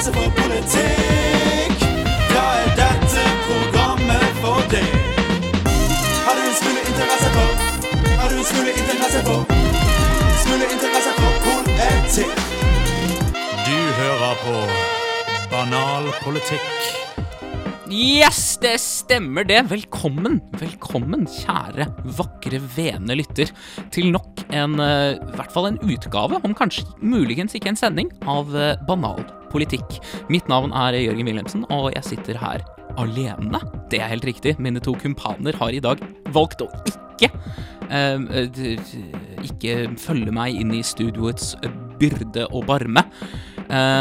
interesse for politikk, da er dette programmet for deg. Har du en smule interesse for Har du en smule interesse for Smule interesse for politikk? Du hører på Banal politikk. Yes, det stemmer det. Velkommen, velkommen, kjære, vakre, vene lytter, til nok en, eh, i hvert fall en utgave, om kanskje muligens ikke en sending, av eh, Banal politikk. Mitt navn er Jørgen Wilhelmsen, og jeg sitter her alene. Det er helt riktig. Mine to kumpaner har i dag valgt å ikke eh, eh, ikke følge meg inn i studioets byrde og barme,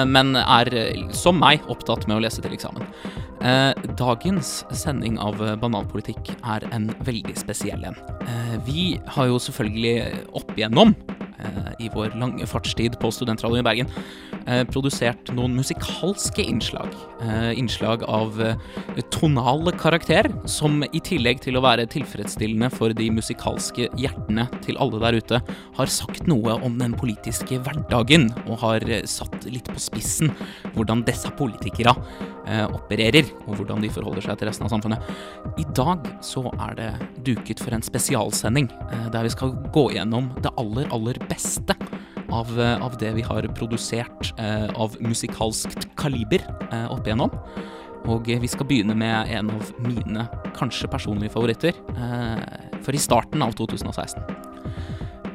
men er, eh, som meg, opptatt med å lese til eksamen. Eh, dagens sending av eh, Banalpolitikk er en veldig spesiell en. Eh, vi har jo selvfølgelig opp igjennom, eh, i vår lange fartstid på Studentradioen i Bergen, eh, produsert noen musikalske innslag. Eh, innslag av tonale tonal karakter, som i tillegg til å være tilfredsstillende for de musikalske hjertene til alle der ute, har sagt noe om den politiske hverdagen, og har eh, satt litt på spissen hvordan disse politikere eh, opererer, og hvordan de forholder seg til resten av samfunnet. I dag så er det duket for en spesialsending, eh, der vi skal gå gjennom det aller, aller beste av, eh, av det vi har produsert eh, av musikalskt kaliber eh, opp igjennom. Og eh, vi skal begynne med en av mine kanskje personlige favoritter. Eh, for i starten av 2016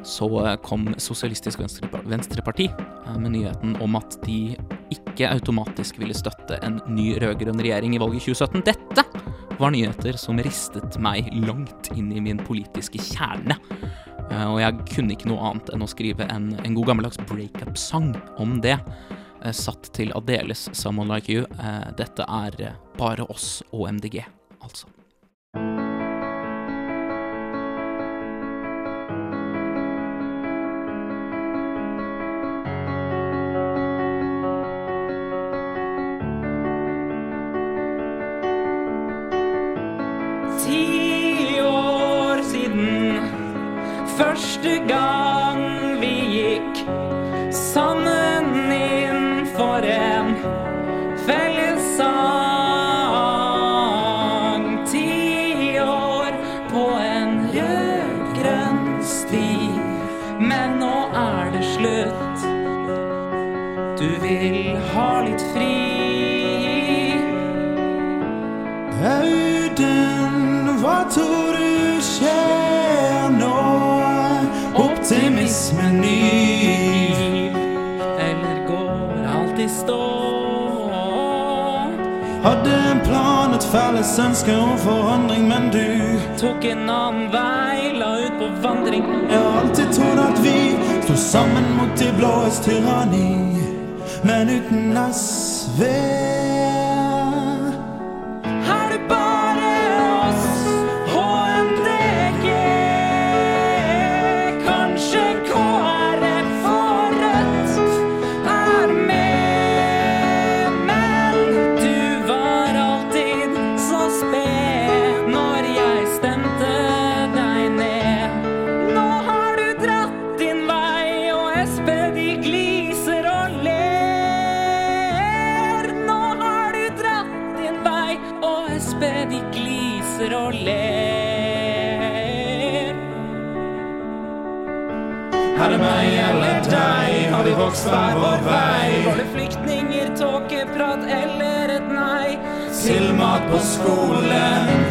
så eh, kom Sosialistisk Venstreparti eh, med nyheten om at de ikke automatisk ville støtte en ny rød-grønn regjering i valget i 2017. Dette var nyheter som ristet meg langt inn i min politiske kjerne. Eh, Og jeg kunne ikke noe annet enn å skrive en, en god gammeldags breakup-sang om det. Satt til Adeles 'Someone Like You'. Dette er bare oss og MDG, altså. Felles ønske om forandring, men du Tok en annen vei, la ut på vandring. Jeg har alltid trodd at vi sto sammen mot de blåes tyranni, men uten SV Vi hver vår vei? Var det flyktninger, tåkeprat eller et nei? Til mat på skolen.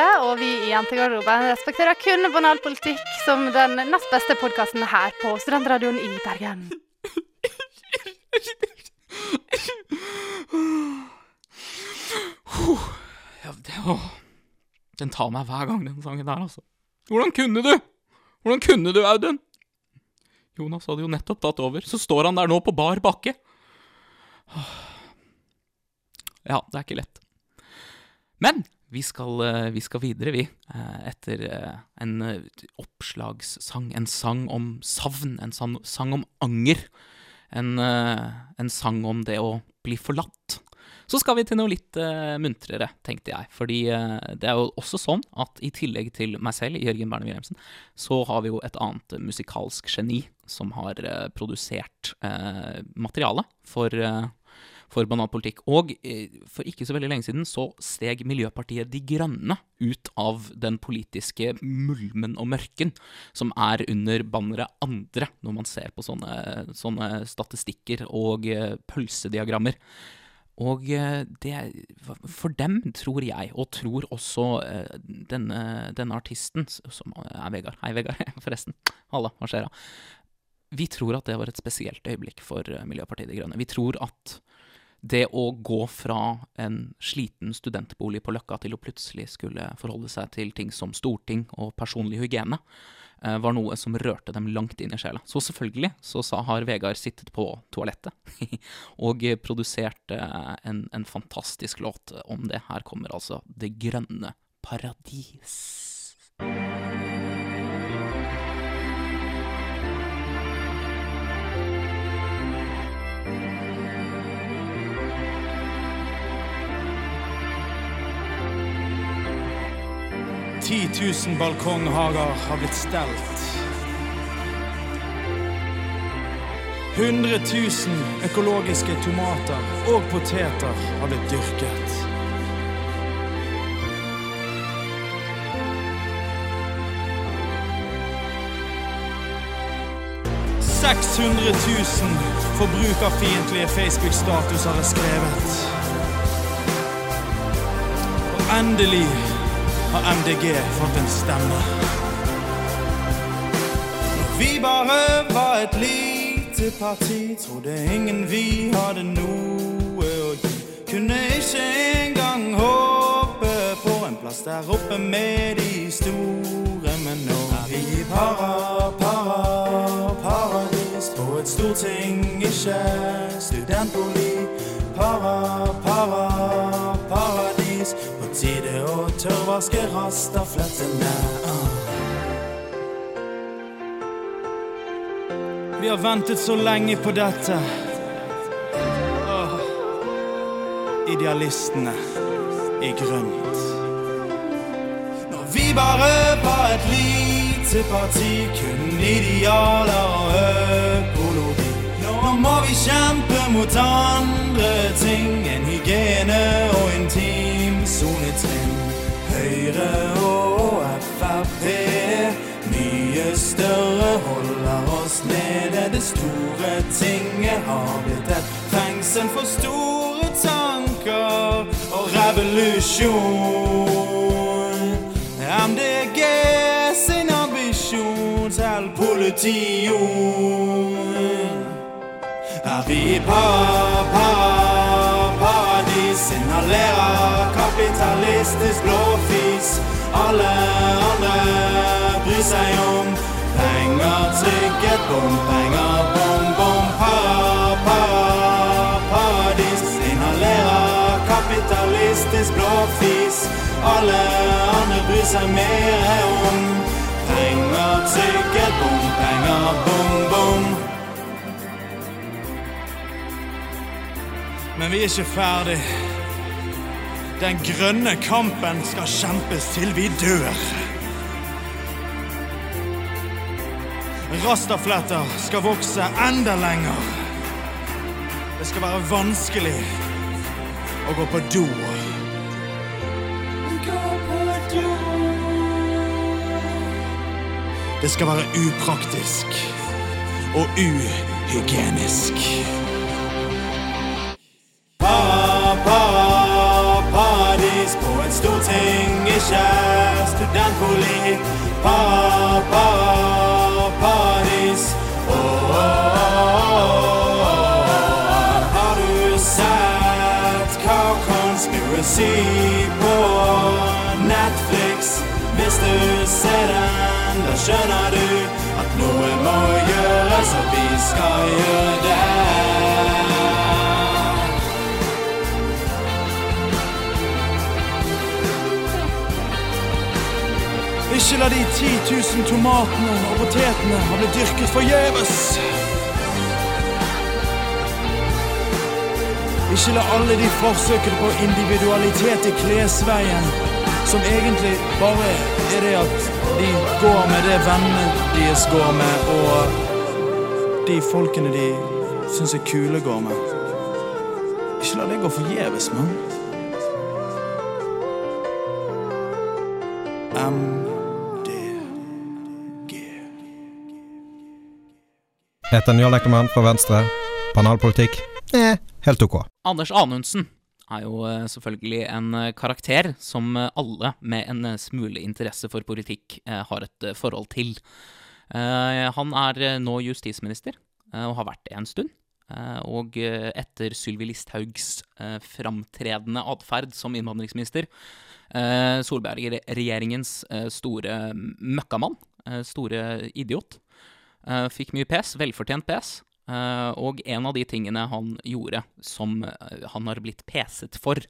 Heter og vi i Jentegarderoben respekterer kun banal politikk som den nest beste podkasten her på Studentradioen i Bergen. Ja, det, åh. Den tar meg hver gang, den sangen der, altså. Hvordan kunne du? Hvordan kunne du, Audun? Jonas hadde jo nettopp tatt over, så står han der nå på bar bakke. Ja, det er ikke lett. Men vi skal, eh, vi skal videre, vi. eh, Etter eh, en oppslagssang. En sang om savn. En sang, om anger. En, en sang om det å bli forlatt. Så skal vi til noe litt muntrere, tenkte jeg. Fordi det er jo også sånn at i tillegg til meg selv, Jørgen Berne Wilhelmsen, så har vi jo et annet musikalsk geni som har produsert materiale for, for banal politikk. Og eh, for ikke så veldig lenge siden så steg Miljøpartiet De Grønne ut av den politiske mulmen og mørken som er under banneret 'andre', når man ser på sånne, sånne statistikker og eh, pølsediagrammer. Og eh, det For dem, tror jeg, og tror også denne, denne artisten, som er Vegard Hei, Vegard, forresten. Halla, hva skjer da? Vi tror at det var et spesielt øyeblikk for Miljøpartiet De Grønne. Vi tror at det å gå fra en sliten studentbolig på Løkka til å plutselig skulle forholde seg til ting som storting og personlig hygiene, eh, var noe som rørte dem langt inn i sjela. Så selvfølgelig så har Vegard sittet på toalettet og produsert en, en fantastisk låt om det. Her kommer altså Det grønne paradis. 10 000 balkonghager har blitt stelt. 100 000 økologiske tomater og poteter har blitt dyrket. «600 000 forbrukerfiendtlige Facebook-statuser er skrevet. Og endelig har MDG fått en stemme. Vi bare var et lite parti, trodde ingen vi hadde noe å gi. Kunne ikke engang håpe på en plass der oppe med de store, men nå er vi i para, para, paradis på et storting, ikke studentbolig. Para, para, paradis. Tide å tørrvaske rastaflettene. Uh. Vi har ventet så lenge på dette. Idealistene i grønt. Når vi bare var et lite parti, kun idealer og økologi. Nå må vi kjempe mot andre ting enn hygiene og intimsonetrinn. Høyre og Frp, mye større holder oss nede. Det store tinget har blitt et fengsel for store tanker og revolusjon. MDG sin ambisjon til politijon. Er vi para, para, paradis, av kapitalistisk blåfis. Alle andre bryr seg om penger, trygghet, bompenger, bom, bom. Para, para, paradis, inhalerer kapitalistisk blåfis. Alle andre bryr seg mer om penger, trygghet, bompenger, bom, bom. Men vi er ikke ferdig. Den grønne kampen skal kjempes til vi dør. Rastafletter skal vokse enda lenger. Det skal være vanskelig å gå på do. Det skal være upraktisk og uhygienisk. Para, para, pa, pa, dis studentbolig. Åh, åh, åh, åh. Har du sett hva Conspiracy på Netflix? Hvis du ser den, da skjønner du at noe må gjøres, og vi skal gjøre det. Ikke la de 10 000 tomatene og potetene ha blitt dyrket forgjeves. Ikke la alle de forsøkene på individualitet i klesveien, som egentlig bare er det at de går med det vennene deres går med, og de folkene de syns er kule, går med. Ikke la det gå forgjeves, mann. MDG. Heter Njål Eklemann fra Venstre. Banalpolitikk? Eh, helt ok. Anders Anundsen er jo eh, selvfølgelig en eh, karakter som eh, alle med en smule interesse for politikk har et forhold til. Han er nå justisminister, og har vært det en stund. Og etter Sylvi Listhaugs framtredende atferd som innvandringsminister, Solberg-regjeringens store møkkamann, store idiot, fikk mye pes, velfortjent pes. Eh, og en av de tingene han gjorde som eh, han har blitt peset for,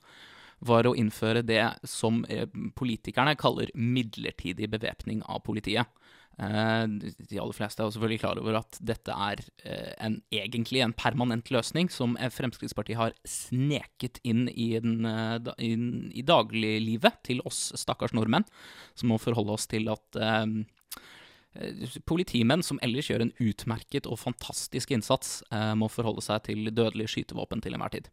var å innføre det som eh, politikerne kaller midlertidig bevæpning av politiet. Eh, de aller fleste er selvfølgelig klar over at dette er eh, en, egentlig en permanent løsning som eh, Fremskrittspartiet har sneket inn i, eh, i dagliglivet til oss stakkars nordmenn, som må forholde oss til at eh, eh, Politimenn som ellers gjør en utmerket og fantastisk innsats, eh, må forholde seg til dødelige skytevåpen til enhver tid.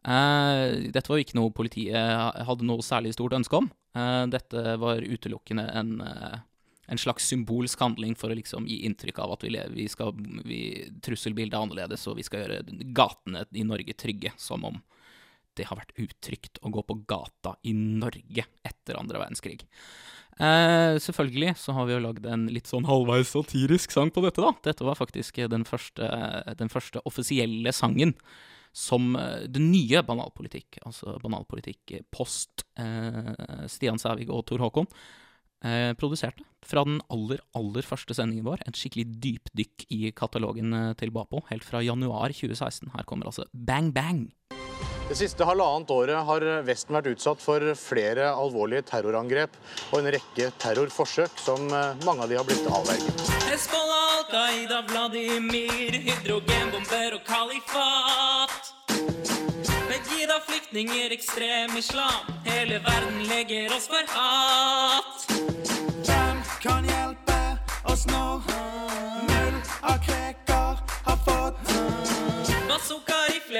Eh, dette var jo ikke noe politiet hadde noe særlig stort ønske om. Eh, dette var utelukkende en, eh, en slags symbolsk handling for å liksom gi inntrykk av at vi, lever, vi skal, vi, trusselbildet er annerledes, og vi skal gjøre gatene i Norge trygge, som om det har vært utrygt å gå på gata i Norge etter andre verdenskrig. Eh, selvfølgelig så har vi jo lagd en litt sånn halvveis satirisk sang på dette, da. Dette var faktisk den første, den første offisielle sangen som den nye banalpolitikk, altså banalpolitikk eh, post eh, Stian Sævig og Tor Håkon, eh, produserte. Fra den aller, aller første sendingen vår. Et skikkelig dypdykk i katalogen eh, til Bapo, helt fra januar 2016. Her kommer altså Bang Bang. Det siste halvannet året har Vesten vært utsatt for flere alvorlige terrorangrep og en rekke terrorforsøk, som eh, mange av de har blitt avverget. Hezbollah, Al-Qaida, Vladimir, hydrogenbomber og kalifat. Begida, flyktninger, ekstrem islam. Hele verden legger oss for hat. Hvem kan hjelpe oss nå? Null av kreker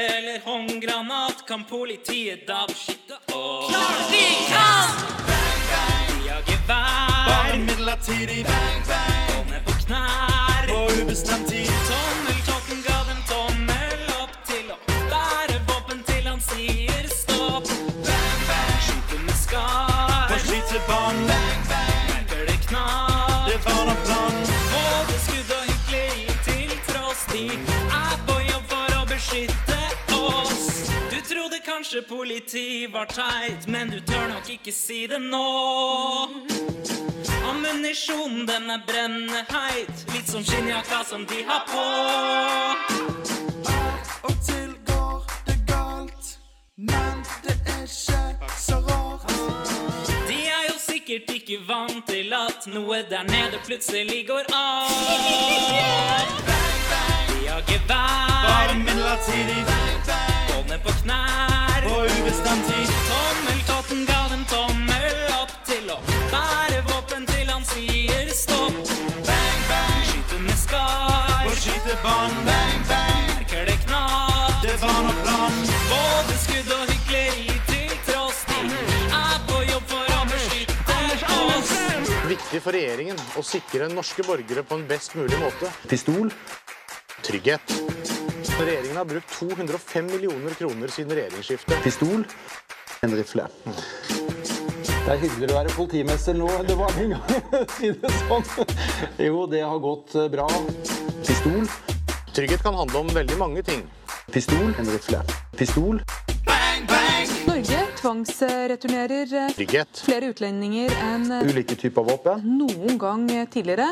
eller håndgranat kan politiet da beskytte oss. Klart vi kan! Bang, bang. Vi har gevær. Bare midlertidig bang, bang ned på knær. på ubestemt tid. Tommeltotten kanskje politi var teit, men du tør nok ikke si det nå. Ammunisjonen, den er brennende heit. Litt som skinnjakka som de har på. Og til går det galt, men det er ikke så rart. De er jo sikkert ikke vant til at noe der nede plutselig går av. De gevær. Bare midlertidig gå ned på knær. på ubestemt tid. Tommeltotten ga dem tommel opp til å bære våpen til han sier stopp. Bang, bang Skyte med skar, på skytebånd, bang, bang merker det knar. Det var nok plan. Både skudd og hykleri til tross, de er på jobb for å beskytte oss. Viktig for regjeringen å sikre norske borgere på en best mulig måte. Pistol. Trygghet. Regjeringen har brukt 205 millioner kroner siden regjeringsskiftet. Pistol. En rifle. Det er hyggeligere å være politimester nå enn det var en gang. si det sånn. Jo, det har gått eh, bra. Pistol. Trygghet kan handle om veldig mange ting. Pistol. En rifle. Pistol. Bang, bang! Norge tvangsreturnerer eh, Trygghet. flere utlendinger enn eh, Ulike typer våpen. noen gang tidligere.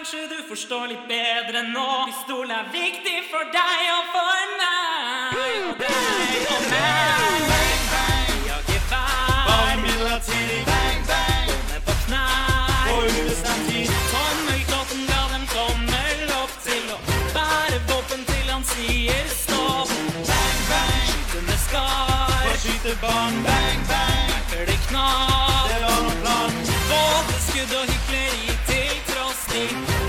Kanskje du forstår litt bedre nå. Pistol er viktig for deg og for meg. Og deg og meg. Bang, bang, ja, gevær. Bare midlertidig. Bang, bang. Ned på knær. På ubestemt tid. Tommelklotten ga dem tommel opp til å bære våpen til han sier stopp. Bang, bang. Skyte med skar. På barn. Bang, bang. Merker det knar Det var noen plan. Våte skudd og til De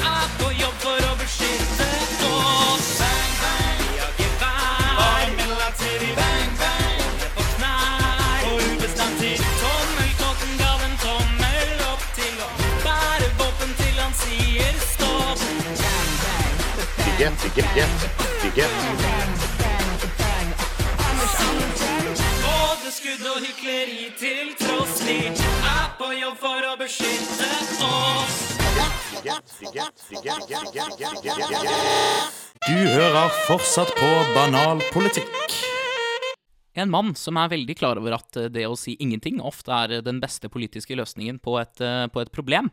er på jobb for å beskytte oss. Bang, bang. Ja, gevær. Bare midlertidig. Bang, bang. Ned på knær. På ubestemt tid. Tommeltotten ga en tommel opp til å bære våpen til han sier stopp. Bang, bang. bang, bang, bang, bang, Både skudd og hykleri til tross. Vi er på jobb for å beskytte oss. Du hører fortsatt på Banal politikk. En mann som er veldig klar over at eh, det å si ingenting ofte er eh, den beste politiske løsningen på et, eh, på et problem,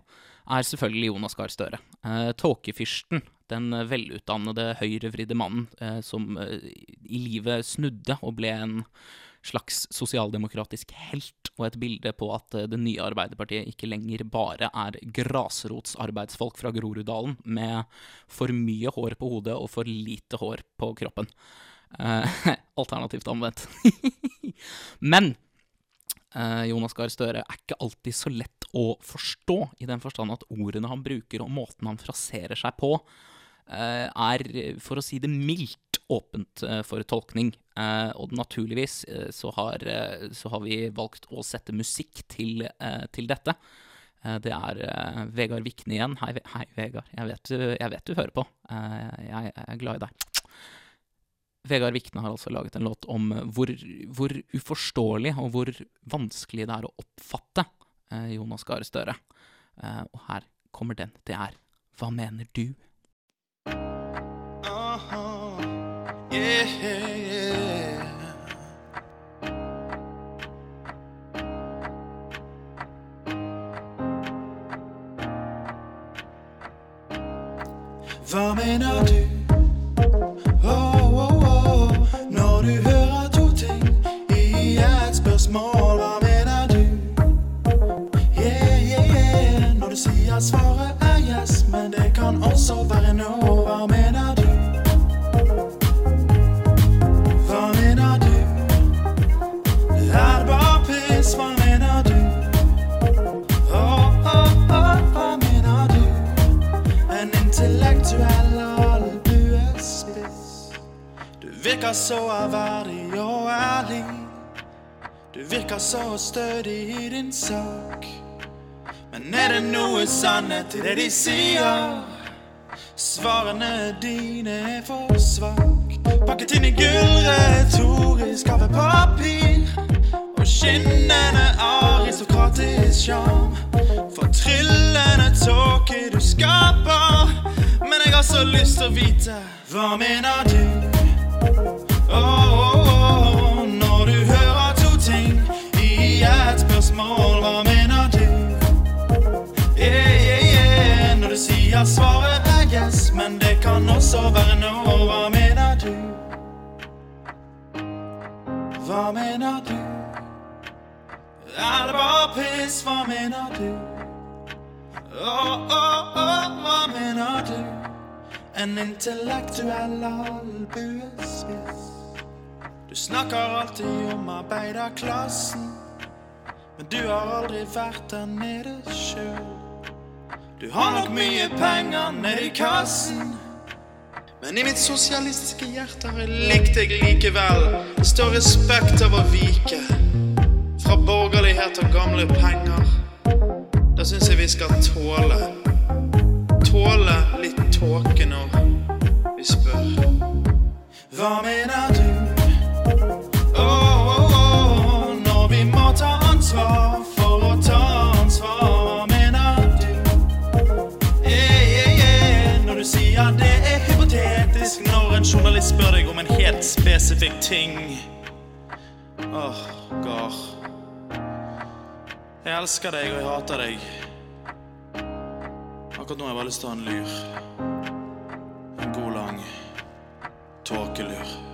er selvfølgelig Jonas Gahr Støre. Eh, Tåkefyrsten, den velutdannede, høyrevridde mannen som i livet snudde og ble en slags sosialdemokratisk helt, og et bilde på at eh, det nye Arbeiderpartiet ikke lenger bare er grasrotsarbeidsfolk fra Groruddalen med for mye hår på hodet og for lite hår på kroppen. Eh, alternativt omvendt. Men eh, Jonas Gahr Støre er ikke alltid så lett å forstå, i den forstand at ordene han bruker og måten han fraserer seg på, er, for å si det mildt, åpent eh, for tolkning. Eh, og naturligvis eh, så, har, eh, så har vi valgt å sette musikk til, eh, til dette. Eh, Det er eh, Vegard Vikne igjen. Hei, hei Vegard. Jeg vet, du, jeg vet du hører på. Eh, jeg, er glad i deg. Vegard Vikne har altså laget en låt om hvor, hvor uforståelig og hvor vanskelig det er å oppfatte eh, Jonas Gahr Støre. Eh, og her kommer den. Det er Hva mener du? Yeah. Hva mener du? Oh, oh, oh. Når du hører to ting i et spørsmål, hva mener du? Når du sier svaret er yes, men det kan også være no, virker så ærverdig og ærlig. Du virker så stødig i din sak. Men er det noe sannhet i det de sier? Svarene dine er for svak. Pakket inn i gullretorisk kaffepapir. Og skinnende aristokratisk sjarm. Fortryllende tåke du skaper. Men jeg har så lyst til å vite hva mener du? Svaret er yes, men det kan også være no. Hva mener du? Hva mener du? Er det bare piss? Hva mener du? Åh, åh, åh, hva mener du? En intellektuell albuespiss. Snakker alltid om arbeiderklassen, men du har aldri vært der nede sjøl. Du har nok mye penger nedi kassen. Men i mitt sosialistiske hjerte har jeg likt deg likevel. Det står respekt av å vike. Fra borgerlighet og gamle penger. Da syns jeg vi skal tåle. Tåle litt tåke når vi spør. Hva mener du? Helt spesifikk ting. Åh, Gar. Jeg elsker deg, og jeg hater deg. Akkurat nå har jeg bare lyst til å ha en lur. En god, lang tåkelur.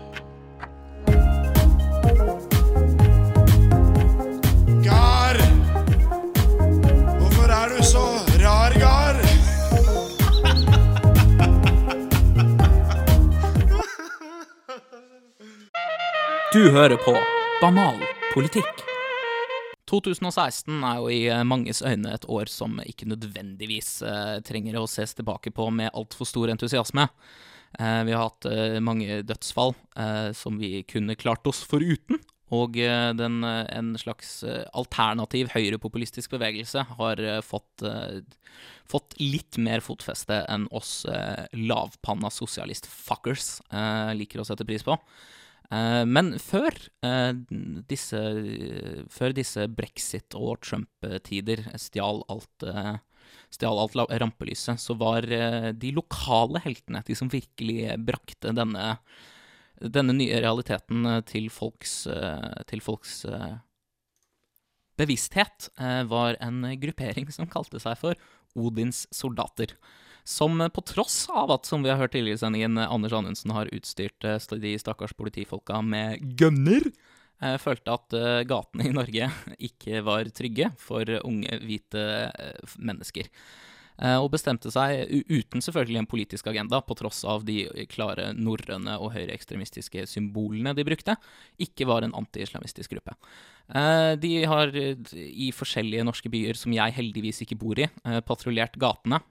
Du hører på Banal politikk. 2016 er jo i eh, manges øyne et år som ikke nødvendigvis eh, trenger å ses tilbake på med altfor stor entusiasme. Eh, vi har hatt mange dødsfall som vi kunne klart oss foruten. Og den, en slags alternativ høyrepopulistisk bevegelse har fått, fått litt mer fotfeste enn oss lavpanna sosialist-fuckers liker å sette pris på. Eh, men før eh, disse, før disse brexit- og Trump-tider stjal alt, eh, stjal alt rampelyset, så var de lokale heltene de som virkelig brakte denne, denne nye realiteten til folks, til folks bevissthet, var en gruppering som kalte seg for Odins soldater. Som på tross av at, som vi har hørt tidligere i sendingen, Anders Anundsen har utstyrt eh, de stakkars politifolka med gunner, eh, følte at eh, gatene i Norge ikke var trygge for unge, hvite mennesker. Og bestemte seg, uten selvfølgelig en politisk agenda, på tross av de klare norrøne og høyreekstremistiske symbolene de brukte, ikke var en anti-islamistisk gruppe. De har i forskjellige norske byer, som jeg heldigvis ikke bor i, patruljert gatene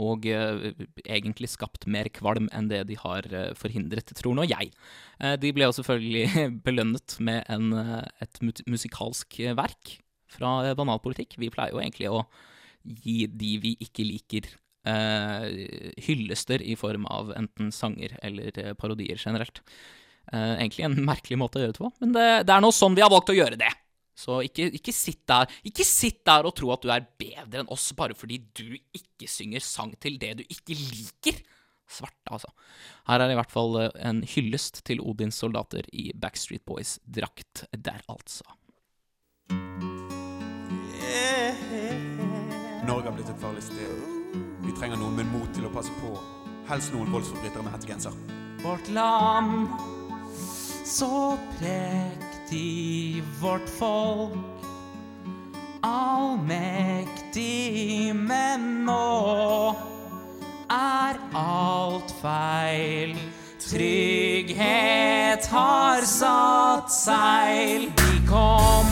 og eh, egentlig skapt mer kvalm enn det de har eh, forhindret, tror nå jeg. Eh, de ble jo selvfølgelig belønnet med en, eh, et musikalsk eh, verk fra eh, Banalpolitikk. Vi pleier jo egentlig å gi de vi ikke liker, hyllester i form av enten sanger eller parodier generelt. Egentlig en merkelig måte å gjøre det på, men det, det er nå sånn vi har valgt å gjøre det. Så ikke, ikke, sitt der, ikke sitt der og tro at du er bedre enn oss bare fordi du ikke synger sang til det du ikke liker. Svart, altså. Her er i hvert fall eh, en hyllest til Odins soldater i Backstreet Boys-drakt der, altså. Norge har blitt et farlig sted. Vi trenger noen med mot til å passe på. Helst noen voldsforbrytere med hettegenser. Vårt land, så prektig vårt folk. Allmektig, men nå er alt feil. Trygghet har satt seil. Vi kom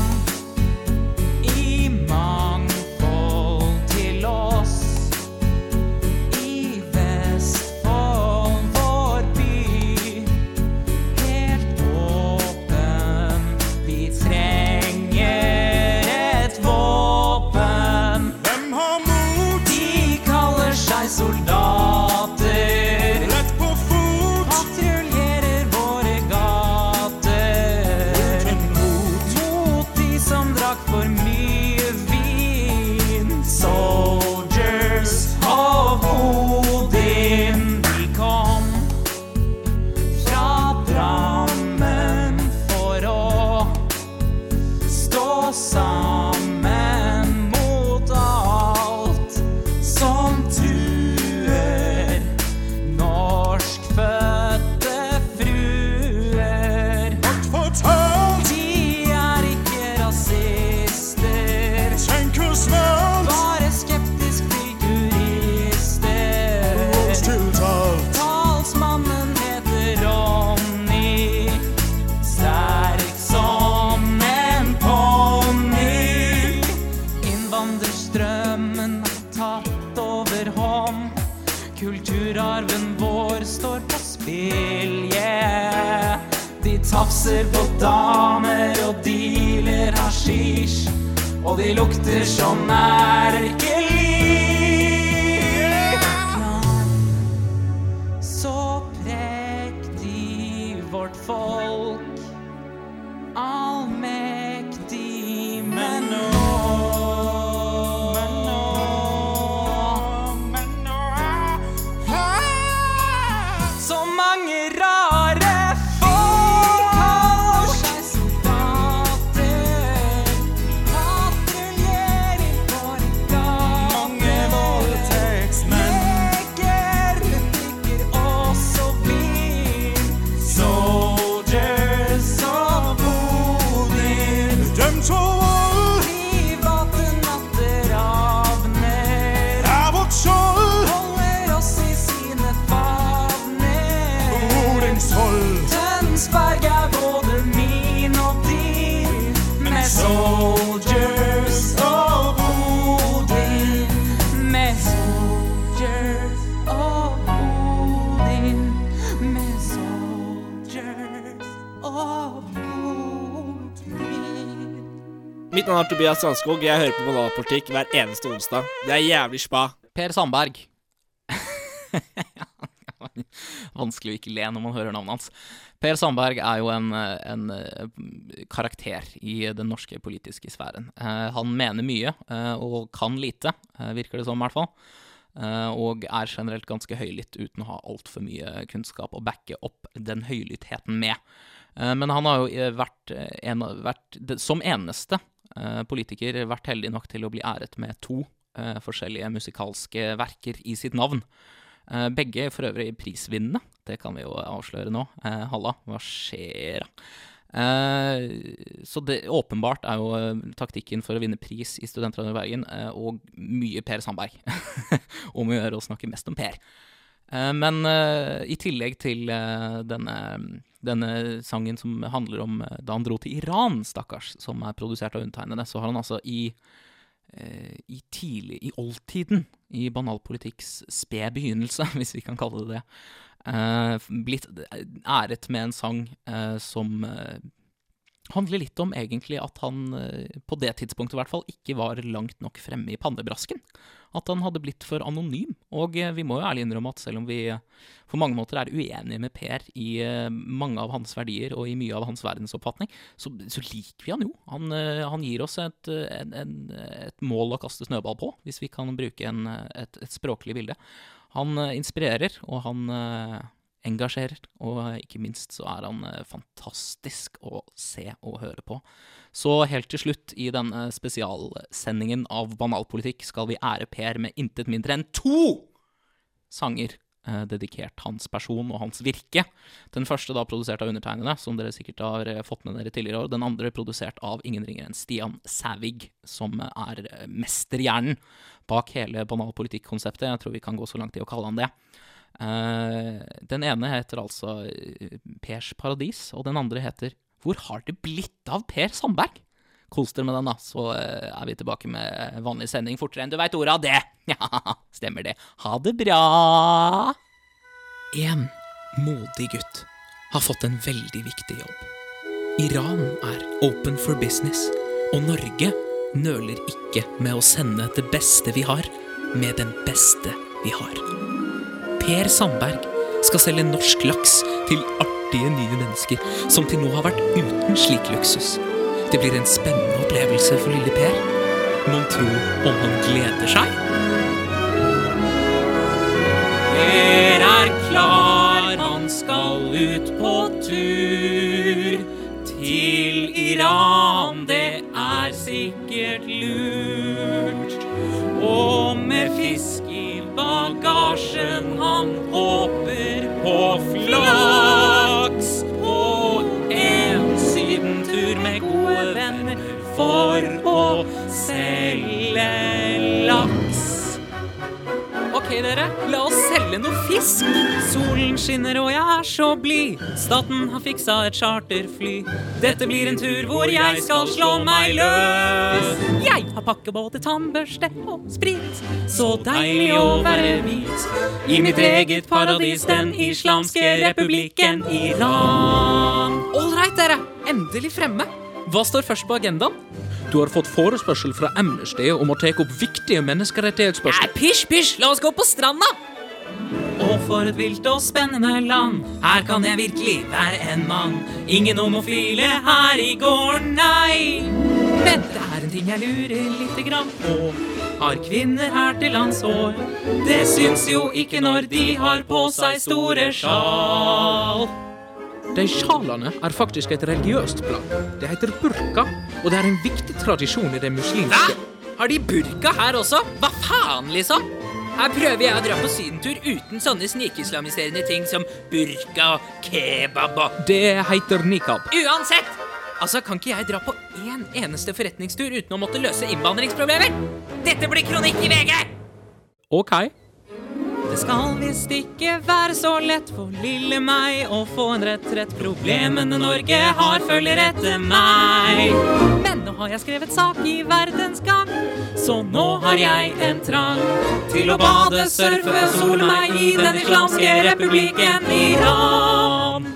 navn er Tobias Sandskog. Jeg hører på Banalpolitikk hver eneste onsdag. Det er jævlig spa. Per Sandberg. Vanskelig å ikke le når man hører navnet hans. Per Sandberg er jo en, en eh, karakter i den norske politiske sfæren. Eh, Han mener mye eh, og kan lite, virker det som i hvert fall. Og er generelt ganske høylytt uten å ha altfor mye kunnskap å backe opp den høylyttheten med. Men han har jo vært, en, vært som eneste politiker vært heldig nok til å bli æret med to eh, forskjellige musikalske verker i sitt navn. Eh, Begge for øvrig prisvinnende, det kan vi jo avsløre nå. Eh, Halla, hva skjer da? Eh, så det åpenbart er jo eh, taktikken for å vinne pris i Studentradioen i Bergen, eh, og mye Per Sandberg. om å gjøre å snakke mest om Per. Eh, men eh, i tillegg til eh, denne, denne sangen som handler om eh, da han dro til Iran, stakkars, som er produsert av undertegnede, så har han altså i eh, i tidlig, i oldtiden, i banalpolitikks sped begynnelse, hvis vi kan kalle det det, eh, blitt æret med en sang eh, som eh, handler litt om egentlig at han eh, på det tidspunktet i hvert fall ikke var langt nok fremme i pannebrasken. At han hadde blitt for anonym. Og eh, vi må jo ærlig innrømme at selv om vi på mange måter er uenige med Per i eh, mange av hans verdier og i mye av hans verdensoppfatning, så, så liker vi han jo. Han, han gir oss et, en, en, et mål å kaste snøball på, hvis vi kan bruke en, et, et språklig bilde. Han inspirerer, og han engasjerer, og ikke minst så er han eh, fantastisk å se og høre på. Så helt til slutt i denne spesialsendingen av Banalpolitikk skal vi ære Per med intet mindre enn to sanger eh, dedikert hans person og hans virke. Den første da produsert av undertegnede, som dere sikkert har eh, fått med dere tidligere år. Den andre produsert av ingen ringere enn Stian Sævig, som er mesterhjernen bak hele banalpolitikk-konseptet. Jeg tror vi kan gå så langt i å kalle han det. Eh, den ene heter altså eh, Pers paradis, og den andre heter Hvor har det blitt av Per Sandberg? Kos dere med den, da, så eh, er vi tilbake med vanlig sending fortere enn du veit ordet av det. Ja, stemmer det. Ha det bra. En modig gutt har fått en veldig viktig jobb. Iran er open for business, og Norge nøler ikke med å sende det beste vi har, med den beste vi har. Per Sandberg skal selge norsk laks til artige nye mennesker som til nå har vært uten slik luksus. Det blir en spennende opplevelse for lille Per. Mon tro om han gleder seg? Per er klar, han skal ut på tur. Til Iran, Ok, dere, la oss selge noe fisk. Solen skinner og jeg er så blid. Staten har fiksa et charterfly. Dette blir en tur hvor jeg skal slå meg løs. Jeg har pakket både tannbørste og sprit. Så deilig å være hvit. I mitt eget paradis, den islamske republikken Iran. Ålreit, dere. Endelig fremme. Hva står først på agendaen? Du har fått forespørsel fra Amnesty om å ta opp viktige menneskerettighetsspørsmål. Nei, pysj, pysj, la oss gå på stranda! Og for et vilt og spennende land, her kan jeg virkelig være en mann. Ingen homofile her i gården, nei. Men det er en ting jeg lurer lite grann på. Har kvinner her til lands hår? Det syns jo ikke når de har på seg store sjal. De sjalene er faktisk et religiøst plagg. Det heter burka, og det er en viktig tradisjon i det muslimske Har de burka her også? Hva faen, liksom? Her prøver jeg å dra på sydentur uten sånne snikislamiserende ting som burka og kebab og Det heter nikab. Uansett! Altså, Kan ikke jeg dra på én eneste forretningstur uten å måtte løse innvandringsproblemer? Dette blir kronikk i VG! Ok. Det skal visst ikke være så lett for lille meg å få en retrett. Problemene Norge har, følger etter meg. Men nå har jeg skrevet sak i Verdens Gang, så nå har jeg en trang til å bade, surfe og sole meg i den islamske republikken Iran.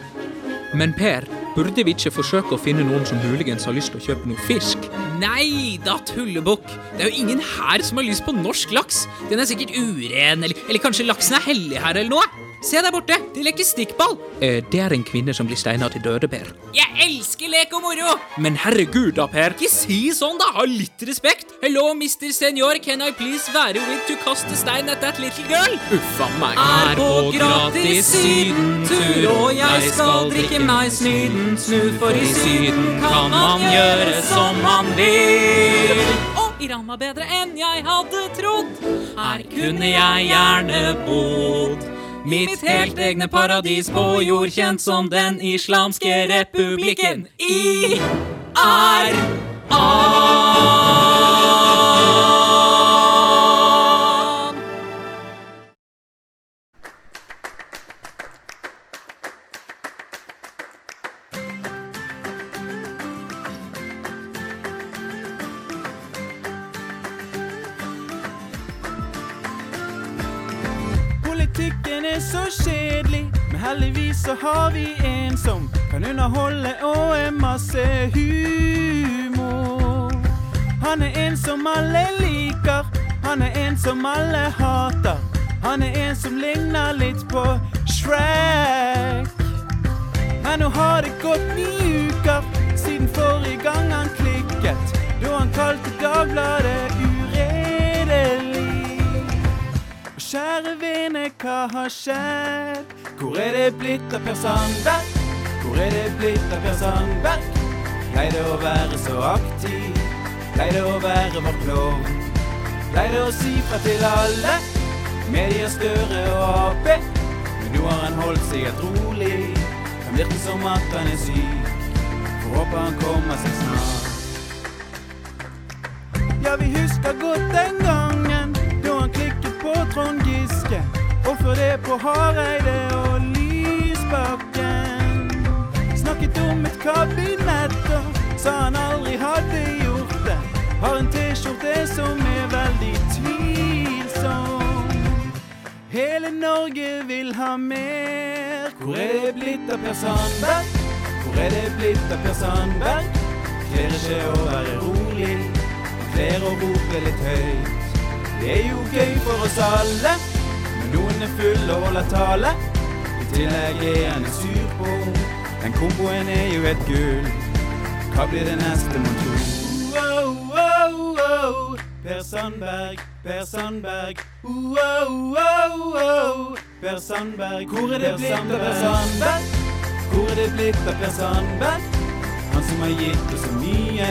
Men Per, Burde vi ikke forsøke å finne noen som muligens har lyst til å kjøpe noe fisk? Nei da, tullebukk. Det er jo ingen her som har lyst på norsk laks. Den er sikkert uren, eller, eller kanskje laksen er hellig her eller noe. Se der borte, de leker stikkball. Eh, det er en kvinne som blir steina til døde, Per. Jeg elsker lek og moro. Men herregud da, Per. Ikke si sånn, da. Ha litt respekt. Hello, Mr. Senior, can I please være with to kaste stein at that little girl? Uffa meg. Er på gratis sydentur, og jeg skal drikke meg snydensnud, for i Syden kan man gjøre som man vil. Og Iran var bedre enn jeg hadde trodd. Her kunne jeg gjerne bodd. Mitt helt egne paradis på jord, kjent som Den islamske republikken. I en som alle hater. Han er en som ligner litt på Shrek. Men nå har det gått ni uker siden forrige gang han klikket, da han kalte Dagbladet uredelig. Og Kjære vene, hva har skjedd? Hvor er det blitt av Per Sandberg? Hvor er det blitt av Per Sandberg? Pleide å være så aktiv, pleide å være vår klovn. Pleide å si fra til alle, medier Støre og Ap. Men nå har han holdt seg helt rolig, kan virke som at han er syk. Får håpe han kommer seg snart. Ja, vi husker godt den gangen da han klikket på Trond Giske. Og før det på Hareide og Lysbakken. Snakket om et kabinett og sa han aldri hadde det. Har en T-skjorte som er veldig tvilsom. Hele Norge vil ha mer. Hvor er det blitt av Per Sandberg? Hvor er det blitt av Per Sandberg? Kler ikke å være rolig, kler å rope litt høyt. Det er jo gøy for oss alle, men noen er fulle og holder tale. I tillegg er han en surpom, den komboen er jo et gull. Hva blir det neste, mon tro? Per Sandberg, Per Sandberg. Wow, wow, wow. Per Sandberg, hvor er det blitt av Per Sandberg? Hvor er det blitt av Per Sandberg? Han som har gitt oss så mye,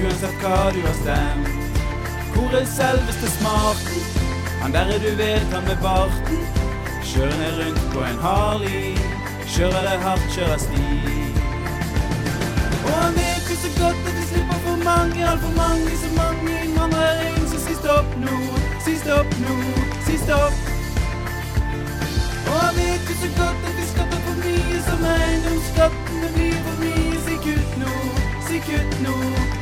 uansett hva du har stemt. Hvor er selveste smarten? Han derre du vet, han med barten. Kjører ned rundt på en Harley, kjører det hardt, kjører stiv. Og han vet jo så godt at vi slipper for mange, altfor mange, så mange innvandrere inn, så si stopp nå, si stopp nå, si stopp. Og han vet jo så godt at vi skatter for mye, som eiendomsskattene blir for mye, si kutt nå, si kutt nå,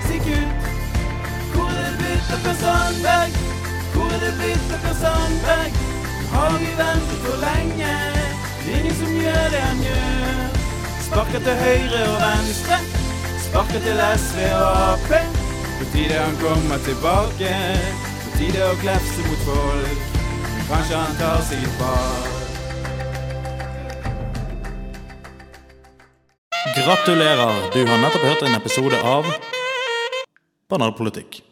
si kutt. Hvor er det blitt av Per Sandberg? Hvor er det blitt av Per Sandberg? Har vi ventet for lenge. Ingen som gjør det han gjør. Sparker til høyre og venstre. Sparker til SV og Ap. På tide han kommer tilbake. På tide å klefse mot folk. Kanskje han tar seg et bad. Gratulerer! Du har nettopp hørt en episode av Banalpolitikk.